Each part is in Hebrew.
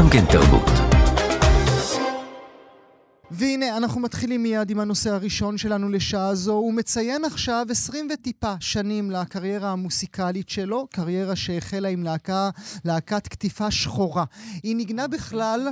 גם כן תרבות. והנה, אנחנו מתחילים מיד עם הנושא הראשון שלנו לשעה זו. הוא מציין עכשיו 20 וטיפה שנים לקריירה המוסיקלית שלו, קריירה שהחלה עם להקה, להקת קטיפה שחורה. היא ניגנה בכלל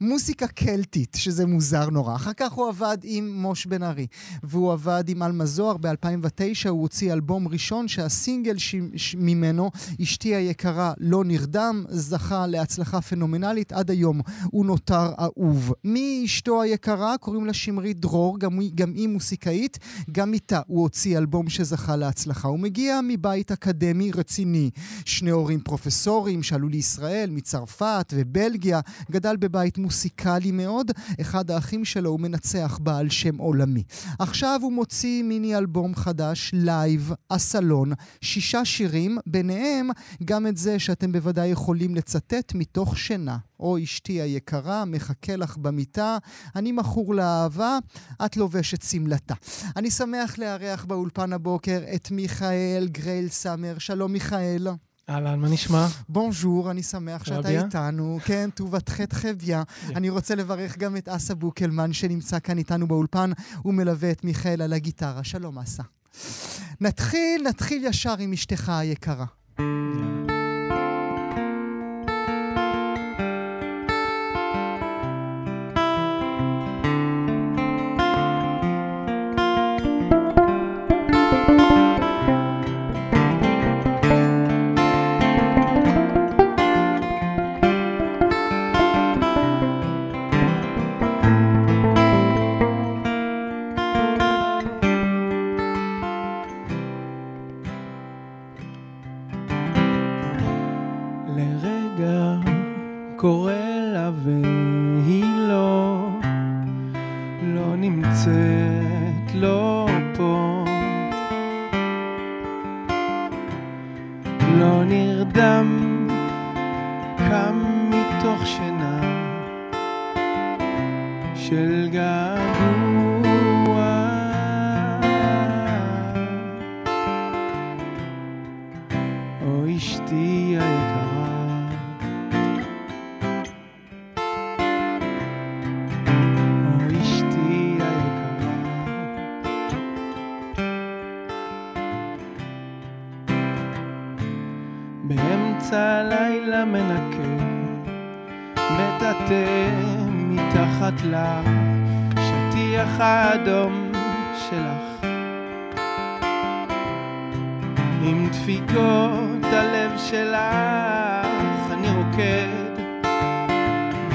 מוסיקה קלטית, שזה מוזר נורא. אחר כך הוא עבד עם מוש בן ארי, והוא עבד עם עלמה זוהר. ב-2009 הוא הוציא אלבום ראשון שהסינגל ש... ש... ממנו, אשתי היקרה, לא נרדם, זכה להצלחה פנומנלית. עד היום הוא נותר אהוב. מי אשתו היקרה? קוראים לה שמרית דרור, גם גם היא מוסיקאית. גם איתה הוא הוציא אלבום שזכה להצלחה. הוא מגיע מבית אקדמי רציני. שני הורים פרופסורים שעלו לישראל מצרפת ובלגיה. גדל בבית. מוסיקלי מאוד. אחד האחים שלו הוא מנצח בעל שם עולמי. עכשיו הוא מוציא מיני אלבום חדש, live, הסלון, שישה שירים, ביניהם גם את זה שאתם בוודאי יכולים לצטט מתוך שינה. או אשתי היקרה, מחכה לך במיטה, אני מכור לאהבה, את לובשת שמלתה. אני שמח לארח באולפן הבוקר את מיכאל גרייל סאמר. שלום מיכאל. אהלן, מה נשמע? בונז'ור, אני שמח שאתה רביה? איתנו. כן, טובת חטא חביה. אני רוצה לברך גם את אסה בוקלמן, שנמצא כאן איתנו באולפן, הוא מלווה את מיכאל על הגיטרה. שלום, אסה. נתחיל, נתחיל ישר עם אשתך היקרה. מתוך שינה של געגוע.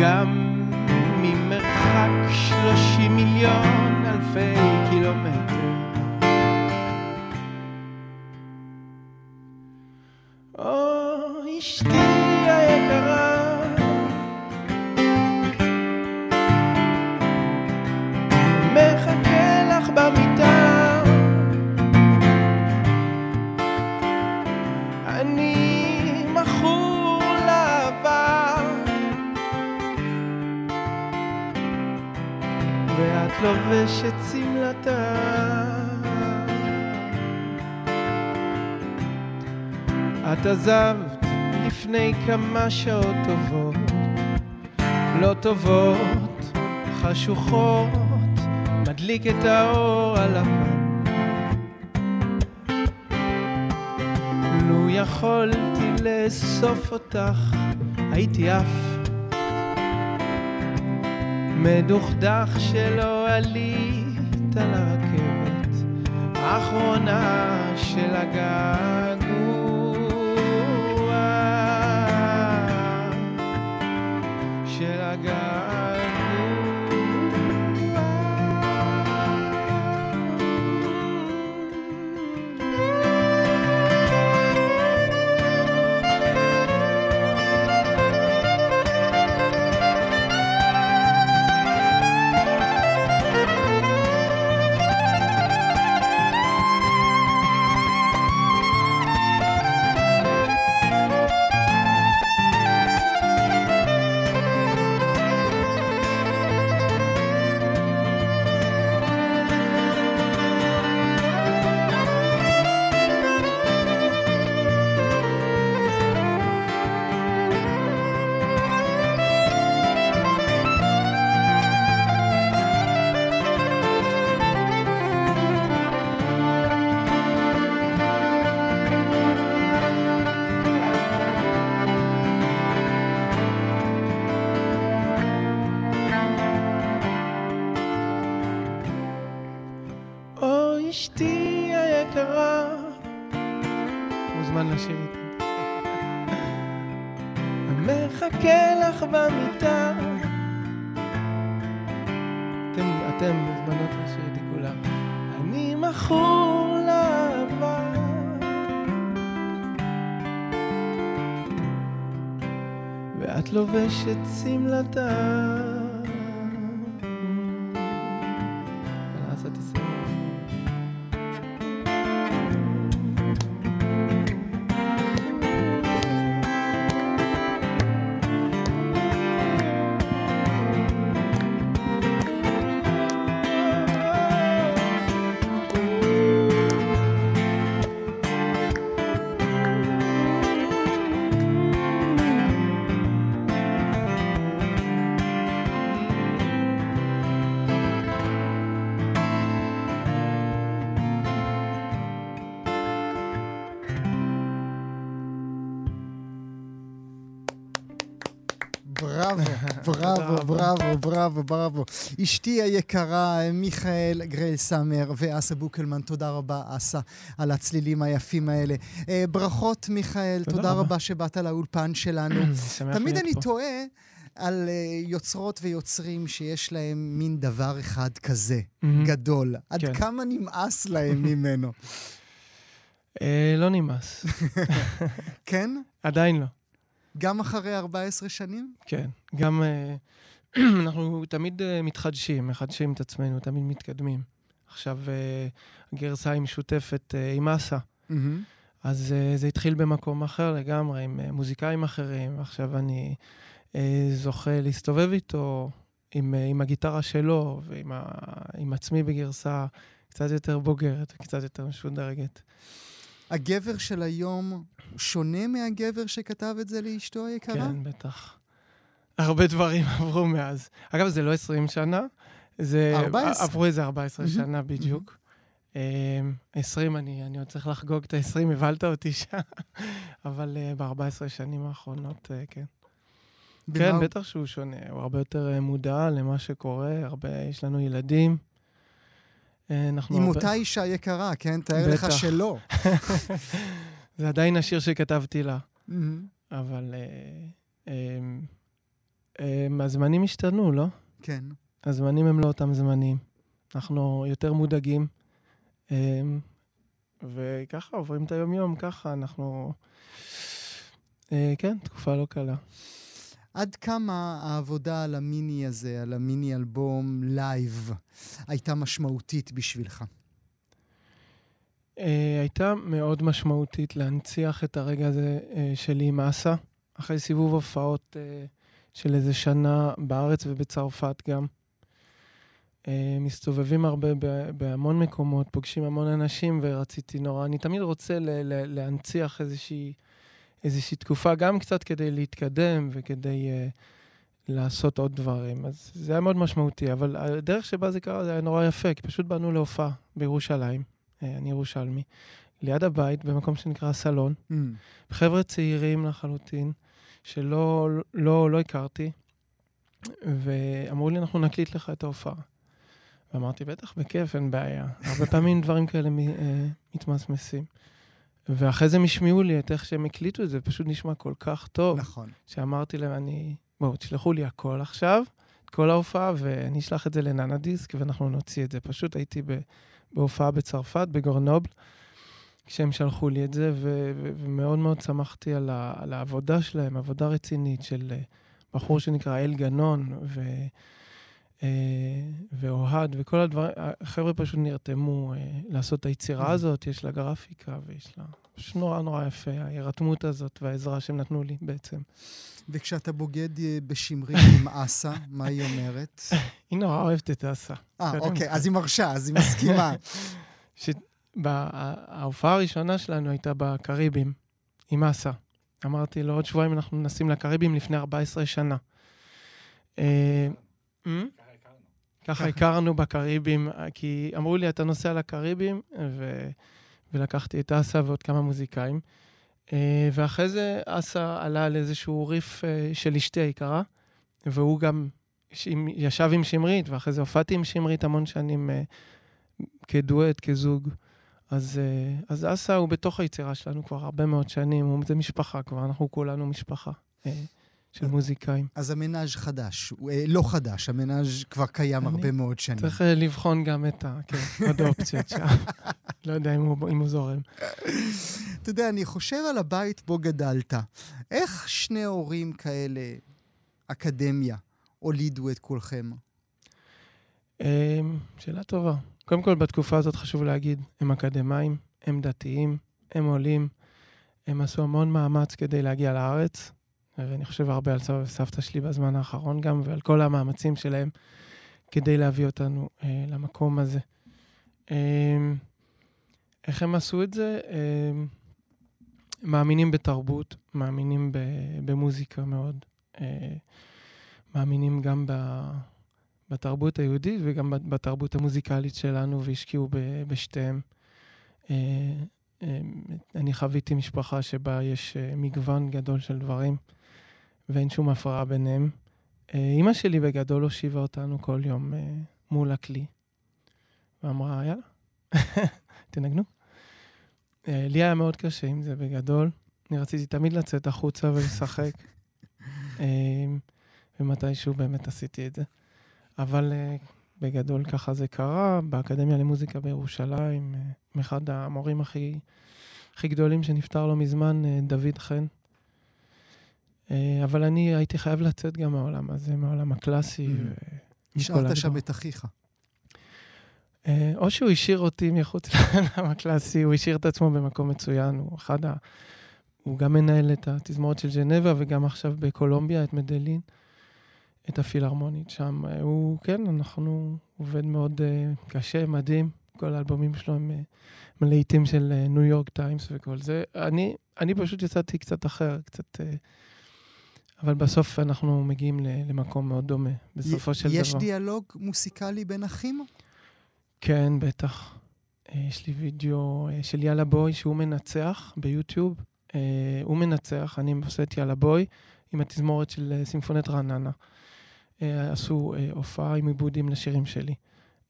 גם ממרחק שלושים מיליון עזבת לפני כמה שעות טובות לא טובות, חשוכות מדליק את האור הלבן לו יכולתי לאסוף אותך, הייתי עף. מדוכדך שלא עלית לרכבת, האחרונה של הגעגוע. נשאיר איתי. מחכה לך במיטה. אתם, אתם מוזמנות לשיר איתי כולם. אני מכור לאהבה. ואת לובשת שמלתה. בראבו, בראבו, בראבו, בראבו. אשתי היקרה, מיכאל גרייל סאמר ואסה בוקלמן, תודה רבה, אסה, על הצלילים היפים האלה. אה, ברכות, מיכאל, תודה רבה. שבאת לאולפן שלנו. תמיד אני. תוהה על אה, יוצרות ויוצרים שיש להם מין דבר אחד כזה. גדול. עד כן. כמה נמאס להם ממנו. אה, לא נמאס. כן? עדיין לא. גם אחרי 14 שנים? כן. גם אה, אנחנו תמיד אה, מתחדשים, מחדשים את עצמנו, תמיד מתקדמים. עכשיו, אה, הגרסה היא משותפת עם אסה. אז זה התחיל במקום אחר לגמרי, עם מוזיקאים אחרים, ועכשיו אני זוכה להסתובב איתו עם, עם הגיטרה שלו ועם ה, עם עצמי בגרסה קצת יותר בוגרת וקצת יותר משודרגת. הגבר של היום שונה מהגבר שכתב את זה לאשתו היקרה? כן, בטח. הרבה דברים עברו מאז. אגב, זה לא 20 שנה, זה... 14. עברו איזה 14 מהמם, שנה בדיוק. Um, 20, אני, אני עוד צריך לחגוג את ה-20, הבהלת אותי שם, אבל uh, ב-14 שנים האחרונות, uh, כן. כן, הוא- בטח שהוא שונה. הוא הרבה יותר אה, מודע למה שקורה, הרבה, יש לנו ילדים. אה, אנחנו עם הרבה... אותה אישה יקרה, כן? תאר לך. שלא. זה עדיין השיר שכתבתי לה. אבל אה, אה, אה, הזמנים השתנו, לא? כן. הזמנים הם לא אותם זמנים. אנחנו יותר מודאגים, אה, וככה עוברים את היום-יום, ככה אנחנו... אה, כן, תקופה לא קלה. עד כמה העבודה על המיני הזה, על המיני אלבום live, הייתה משמעותית בשבילך? אה, הייתה מאוד משמעותית להנציח את הרגע הזה אה, שלי עם אסה, אחרי סיבוב הופעות אה, של איזה שנה בארץ ובצרפת גם. אה, מסתובבים הרבה בהמון מקומות, פוגשים המון אנשים, ורציתי נורא, אני תמיד רוצה ל- ל- להנציח איזושהי, איזושהי תקופה, גם קצת כדי להתקדם וכדי אה, לעשות עוד דברים. אז זה היה מאוד משמעותי, אבל הדרך שבה זה קרה זה היה נורא יפה, כי פשוט באנו להופעה בירושלים. אה, אני ירושלמי, ליד הבית, במקום שנקרא סלון. מהמם. חבר'ה צעירים לחלוטין, שלא לא, לא הכרתי, ואמרו לי, אנחנו נקליט לך את ההופעה. ואמרתי, בטח, בכיף, אין בעיה. הרבה פעמים דברים כאלה אה, מתמסמסים. ואחרי זה הם השמיעו לי את איך שהם הקליטו את זה, פשוט נשמע כל כך טוב, נכון. שאמרתי להם, אני... בואו, תשלחו לי הכל עכשיו, את כל ההופעה, ואני אשלח את זה לננה דיסק, ואנחנו נוציא את זה. פשוט הייתי ב, בהופעה בצרפת, בגורנובל, כשהם שלחו לי את זה, ו- ו- ומאוד מאוד שמחתי על, ה- על העבודה שלהם, עבודה רצינית של אה, בחור שנקרא אל גנון, ו- ואוהד, וכל הדברים, החבר'ה פשוט נרתמו אה, לעשות את היצירה הזאת, יש לה גרפיקה ויש לה... פשוט נורא נורא יפה, ההירתמות הזאת והעזרה שהם נתנו לי בעצם. וכשאתה בוגד אה, בשמרית עם אסה, מה היא אומרת? היא נורא אוהבת את אסה. אה, אוקיי. אז היא מרשה, אז היא מסכימה. ההופעה הראשונה שלנו הייתה בקריבים, עם אסה. אמרתי לו, עוד שבועיים אנחנו נסעים לקריבים לפני 14 שנה. ככה הכרנו בקריבים, כי אמרו לי, אתה נוסע לקריבים, ו... ולקחתי את אסה ועוד כמה מוזיקאים. אה, ואחרי זה אסה עלה על איזשהו ריף אה, של אשתי היקרה, והוא גם ישב עם שמרית, ואחרי זה הופעתי עם שמרית המון שנים אה, כדואט, כזוג. אז, אז אסא הוא בתוך היצירה שלנו כבר הרבה מאוד שנים, הוא, זה משפחה כבר, אנחנו כולנו משפחה של מוזיקאים. אז המנאז' חדש, אה, לא חדש, המנאז' כבר קיים הרבה מאוד שנים. צריך לבחון גם את ה... כן, עוד אופציות שם. לא יודע אם הוא, אם הוא זורם. אתה יודע, אני חושב על הבית בו גדלת. איך שני הורים כאלה, אקדמיה, הולידו את כולכם? שאלה טובה. קודם כל, בתקופה הזאת חשוב להגיד, הם אקדמאים, הם דתיים, הם עולים, הם עשו המון מאמץ כדי להגיע לארץ, ואני חושב הרבה על סבא וסבתא שלי בזמן האחרון גם, ועל כל המאמצים שלהם כדי להביא אותנו אה, למקום הזה. אה, איך הם עשו את זה? אה, מאמינים בתרבות, מאמינים במוזיקה מאוד, אה, מאמינים גם ב... בתרבות היהודית וגם בתרבות המוזיקלית שלנו, והשקיעו בשתיהם. אה, אה, אני חוויתי משפחה שבה יש אה, מגוון גדול של דברים, ואין שום הפרעה ביניהם. אימא שלי בגדול הושיבה אותנו כל יום מול הכלי, ואמרה, יאללה, תנגנו. לי היה מאוד קשה עם זה בגדול. אני רציתי תמיד לצאת החוצה ולשחק, ומתישהו באמת עשיתי את זה. אבל בגדול ככה זה קרה, באקדמיה למוזיקה בירושלים, עם אחד המורים הכי, הכי גדולים שנפטר לא מזמן, דוד חן. Uh, אבל אני הייתי חייב לצאת גם מהעולם הזה, מהעולם הקלאסי. Mm. השארת שם את אחיך. Uh, או שהוא השאיר אותי מחוץ לעולם הקלאסי, הוא השאיר את עצמו במקום מצוין, הוא אחד ה... הוא גם מנהל את התזמורת של ג'נבה וגם עכשיו בקולומביה, את מדלין. את הפילהרמונית שם. אה, הוא, כן, אנחנו עובד מאוד uh, קשה, מדהים. כל האלבומים שלו הם אה, מלהיטים של ניו יורק טיימס וכל זה. אני, אני פשוט יצאתי קצת אחר, קצת... אה, אבל בסוף אנחנו מגיעים למקום מאוד דומה, בסופו של יש דבר. יש דיאלוג מוסיקלי בין אחים? כן, בטח. יש לי וידאו של יאללה בואי שהוא מנצח ביוטיוב. הוא מנצח, אני עושה את יאללה בואי עם התזמורת של סימפונט רעננה. אה, עשו אה, הופעה עם עיבודים לשירים שלי.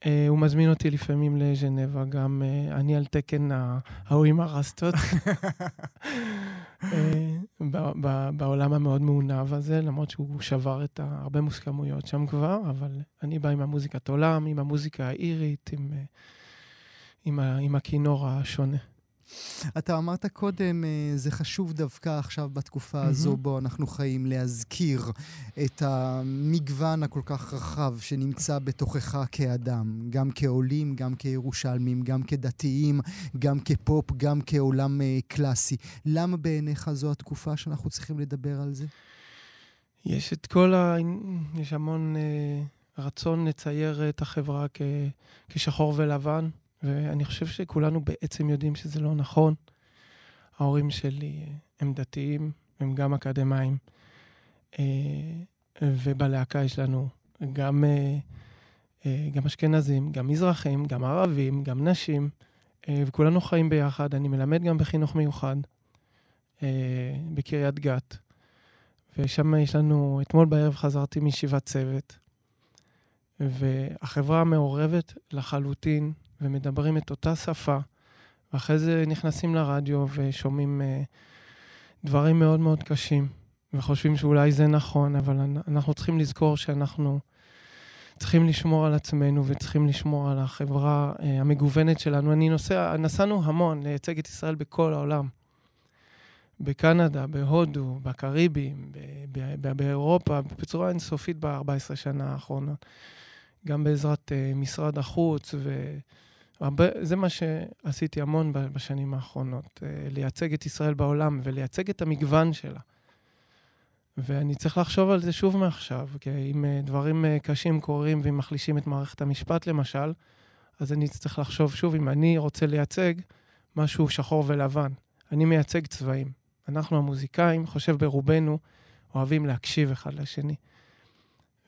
אה, הוא מזמין אותי לפעמים לז'נבה, גם אני על תקן ההוא עם הרסטות. בעולם המאוד מעונב הזה, למרות שהוא שבר את הרבה מוסכמויות שם כבר, אבל אני בא עם המוזיקת עולם, עם המוזיקה האירית, עם, עם, עם הכינור השונה. אתה אמרת קודם, אה, זה חשוב דווקא עכשיו בתקופה. הזו בו אנחנו חיים, להזכיר את המגוון הכל כך רחב שנמצא בתוכך כאדם, גם כעולים, גם כירושלמים, גם כדתיים, גם כפופ, גם כעולם uh, קלאסי. למה בעיניך זו התקופה שאנחנו צריכים לדבר על זה? יש את כל ה... יש המון uh, רצון לצייר את החברה כ... כשחור ולבן. ואני חושב שכולנו בעצם יודעים שזה לא נכון. ההורים שלי הם דתיים, הם גם אקדמאים, אה, ובלהקה יש לנו גם, אה, אה, גם אשכנזים, גם מזרחים, גם ערבים, גם נשים, וכולנו חיים ביחד. אני מלמד גם בחינוך מיוחד בקריית גת, ושם יש לנו, אתמול בערב חזרתי מישיבת צוות, והחברה מעורבת לחלוטין ומדברים את אותה שפה, ואחרי זה נכנסים לרדיו ושומעים uh, דברים מאוד מאוד קשים, וחושבים שאולי זה נכון, אבל אנחנו צריכים לזכור שאנחנו צריכים לשמור על עצמנו וצריכים לשמור על החברה uh, המגוונת שלנו. אני נוסע, נסענו המון לייצג את ישראל בכל העולם. בקנדה, בהודו, בקריבים, באירופה, בצורה אינסופית ב-14 שנה האחרונות. גם בעזרת uh, משרד החוץ ו... הרבה, זה מה שעשיתי המון בשנים האחרונות, אה, לייצג את ישראל בעולם ולייצג את המגוון שלה. ואני צריך לחשוב על זה שוב מעכשיו, כי אם אה, דברים אה, קשים קורים ואם מחלישים את מערכת המשפט למשל, אז אני צריך לחשוב שוב אם אני רוצה לייצג משהו שחור ולבן. אני מייצג צבעים. אנחנו המוזיקאים, חושב ברובנו, אוהבים להקשיב אחד לשני.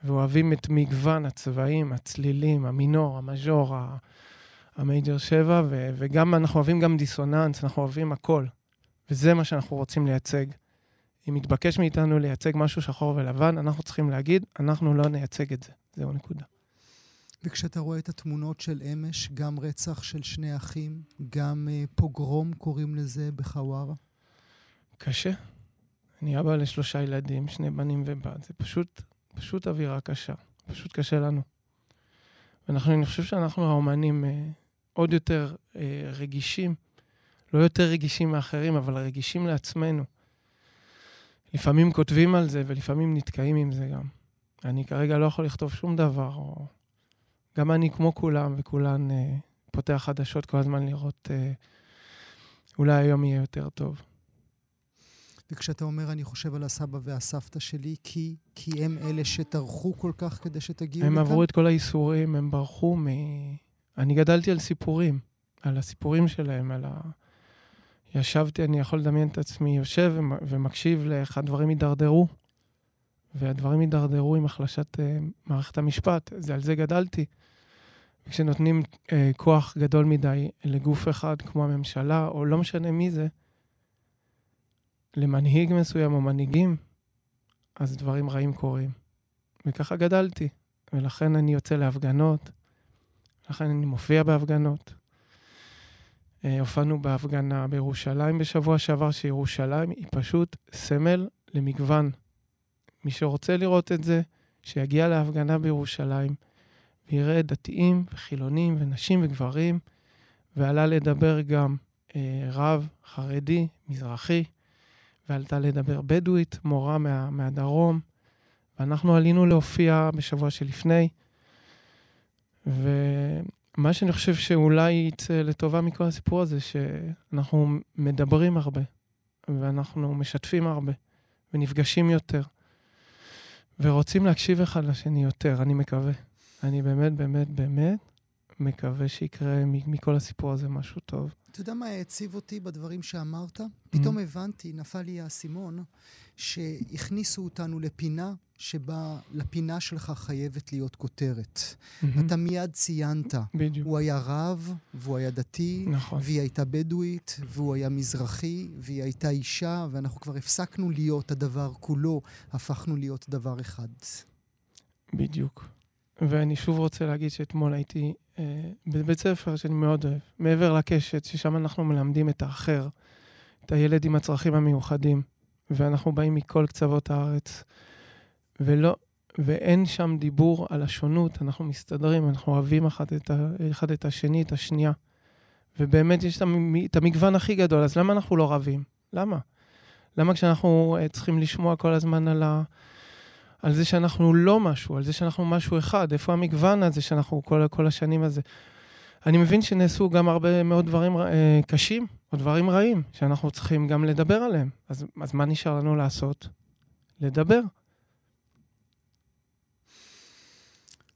ואוהבים את מגוון הצבעים, הצלילים, המינור, המז'ור, ה major 7, ו- וגם אנחנו אוהבים גם דיסוננס, אנחנו אוהבים הכל. וזה מה שאנחנו רוצים לייצג. אם מתבקש מאיתנו לייצג משהו שחור ולבן, אנחנו צריכים להגיד, אנחנו לא נייצג את זה. זהו נקודה. וכשאתה רואה את התמונות של אמש, גם רצח של שני אחים, גם אה, פוגרום קוראים לזה בחווארה? קשה. אני אבא לשלושה ילדים, שני בנים ובת. זה פשוט, פשוט אווירה קשה. פשוט קשה לנו. ואנחנו, אני חושב שאנחנו האומנים אה, עוד יותר אה, רגישים, לא יותר רגישים מאחרים, אבל רגישים לעצמנו. לפעמים כותבים על זה ולפעמים נתקעים עם זה גם. אני כרגע לא יכול לכתוב שום דבר, או... גם אני, כמו כולם וכולן, אה, פותח חדשות כל הזמן לראות אה, אולי היום יהיה יותר טוב. וכשאתה אומר, אני חושב על הסבא והסבתא שלי, כי, כי הם אלה שטרחו כל כך כדי שתגיעו הם לכאן? עברו את כל הייסורים, הם ברחו מ... אני גדלתי על סיפורים, על הסיפורים שלהם, על ה... ישבתי, אני יכול לדמיין את עצמי יושב ומקשיב לאיך הדברים הידרדרו, והדברים הידרדרו עם החלשת uh, מערכת המשפט, זה על זה גדלתי. וכשנותנים uh, כוח גדול מדי לגוף אחד, כמו הממשלה, או לא משנה מי זה, למנהיג מסוים או מנהיגים, אז דברים רעים קורים. וככה גדלתי, ולכן אני יוצא להפגנות, לכן אני מופיע בהפגנות. אה, הופענו בהפגנה בירושלים בשבוע שעבר, שירושלים היא פשוט סמל למגוון. מי שרוצה לראות את זה, שיגיע להפגנה בירושלים ויראה דתיים וחילונים ונשים וגברים, ועלה לדבר גם אה, רב, חרדי, מזרחי, ועלתה לדבר בדואית, מורה מה, מהדרום, ואנחנו עלינו להופיע בשבוע שלפני, ומה שאני חושב שאולי יצא לטובה מכל הסיפור הזה, שאנחנו מדברים הרבה, ואנחנו משתפים הרבה, ונפגשים יותר, ורוצים להקשיב אחד לשני יותר, אני מקווה. אני באמת, באמת, באמת מקווה שיקרה מכל הסיפור הזה משהו טוב. אתה יודע מה העציב אותי בדברים שאמרת? פתאום הבנתי, נפל לי האסימון, שהכניסו אותנו לפינה שבה לפינה שלך חייבת להיות כותרת. אתה מיד ציינת. בדיוק. הוא היה רב, והוא היה דתי, נכון. והיא הייתה בדואית, והוא היה מזרחי, והיא הייתה אישה, ואנחנו כבר הפסקנו להיות הדבר כולו, הפכנו להיות דבר אחד. בדיוק. ואני שוב רוצה להגיד שאתמול הייתי אה, בבית ספר שאני מאוד אוהב, מעבר לקשת, ששם אנחנו מלמדים את האחר, את הילד עם הצרכים המיוחדים, ואנחנו באים מכל קצוות הארץ, ולא, ואין שם דיבור על השונות, אנחנו מסתדרים, אנחנו אוהבים אחד את, ה, אחד את השני, את השנייה. ובאמת יש את המגוון הכי גדול, אז למה אנחנו לא רבים? למה? למה כשאנחנו אה, צריכים לשמוע כל הזמן על ה... על זה שאנחנו לא משהו, על זה שאנחנו משהו אחד. איפה המגוון הזה שאנחנו כל, כל השנים הזה? אני מבין שנעשו גם הרבה מאוד דברים אה, קשים, או דברים רעים, שאנחנו צריכים גם לדבר עליהם. אז, אז מה נשאר לנו לעשות? לדבר.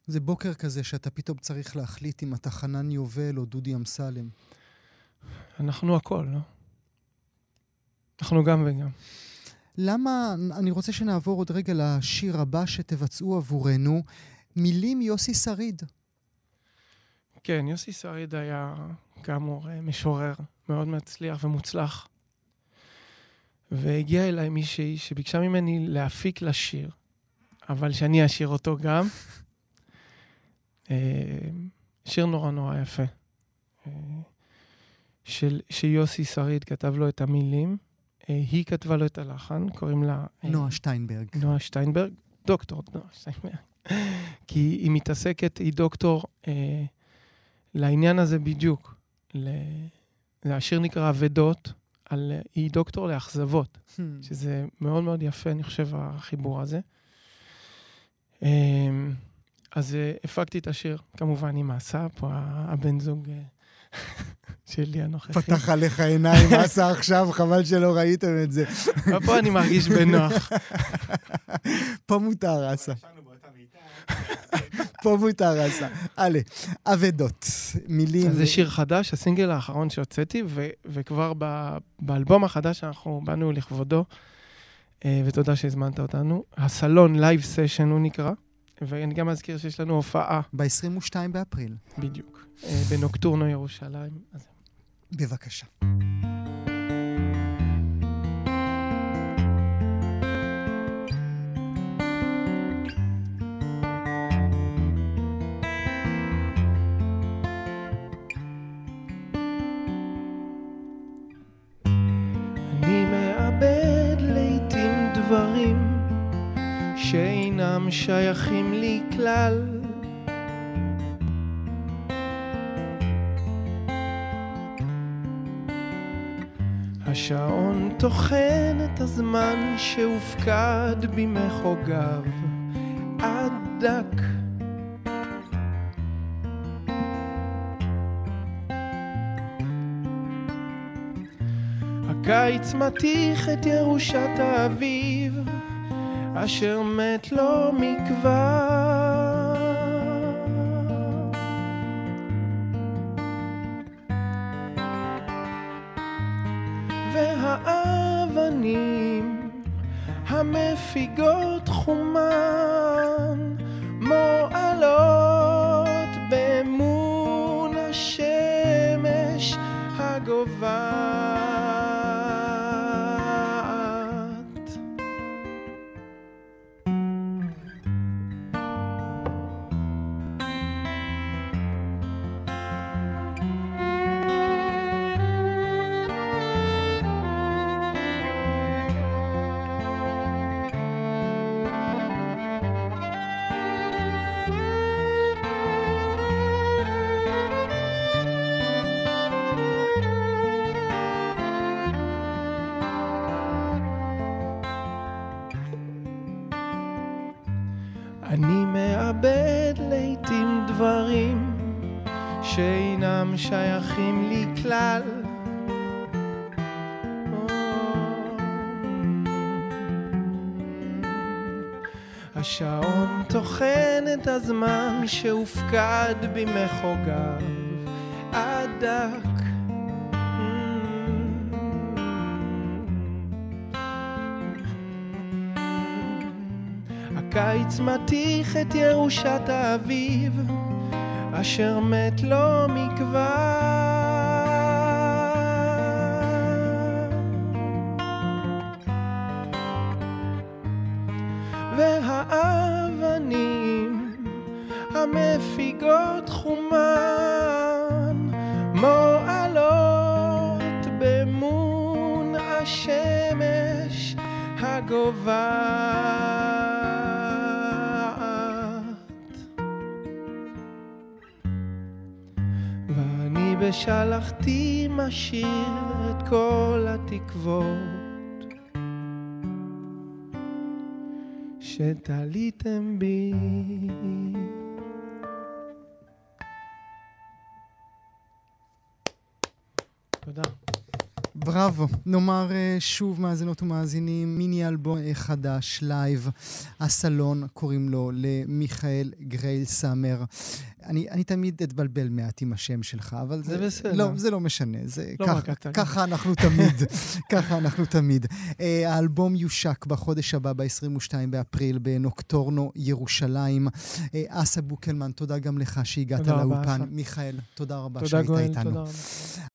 זה בוקר כזה שאתה פתאום צריך להחליט אם אתה חנן יובל או דודי אמסלם. אנחנו הכל, לא? אנחנו גם וגם. למה, אני רוצה שנעבור עוד רגע לשיר הבא שתבצעו עבורנו, מילים יוסי שריד. כן, יוסי שריד היה כאמור משורר מאוד מצליח ומוצלח. והגיעה אליי מישהי שביקשה ממני להפיק לשיר, אבל שאני אשיר אותו גם. שיר נורא נורא יפה, של, שיוסי שריד כתב לו את המילים. היא כתבה לו את הלחן, קוראים לה... נועה שטיינברג. נועה שטיינברג, דוקטור נועה שטיינברג. כי היא מתעסקת, היא דוקטור אה, לעניין הזה בדיוק. ל... השיר נקרא אבדות, על... היא דוקטור לאכזבות, hmm. שזה מאוד מאוד יפה, אני חושב, החיבור הזה. אה, אז אה, הפקתי את השיר, כמובן עם מעשה, פה הבן זוג... אה, שלי הנוכחי. פתח עליך עיניים, עשה עכשיו? חבל שלא ראיתם את זה. פה אני מרגיש בנוח. פה מותר, אסה. פה מותר, אסה. הלאה, אבדות, מילים... זה שיר חדש, הסינגל האחרון שהוצאתי, וכבר באלבום החדש שאנחנו באנו לכבודו, אה, ותודה שהזמנת אותנו, הסלון live session הוא נקרא. ואני גם אזכיר שיש לנו הופעה. ב-22 באפריל. בדיוק. אה, בנוקטורנו ירושלים. אז... בבקשה. שייכים לי כלל. השעון טוחן את הזמן שהופקד במחוגיו עד דק. הקיץ מתיך את ירושת האביב, אשר מת לו מכבר. טוחן את הזמן שהופקד במחוגיו עד דק. הקיץ מתיך את ירושת האביב, אשר מת לו מכבר. משאיר את כל התקוות שתליתם בי. בראבו. נאמר אה, שוב, מאזינות ומאזינים, מיני אלבום אה, חדש, live, הסלון, קוראים לו למיכאל גריילסאמר. אני, אני תמיד אתבלבל מעט עם השם שלך, אבל זה... זה בסדר. לא, זה לא משנה. זה, לא כך. ככה אנחנו תמיד. ככה אנחנו תמיד. Uh, האלבום יושק בחודש הבא, ב-22 באפריל, בנוקטורנו, ירושלים. אסה בוקלמן, תודה גם לך שהגעת תודה לאולפן. מיכאל, תודה רבה תודה שהיית גואל, איתנו. תודה רבה.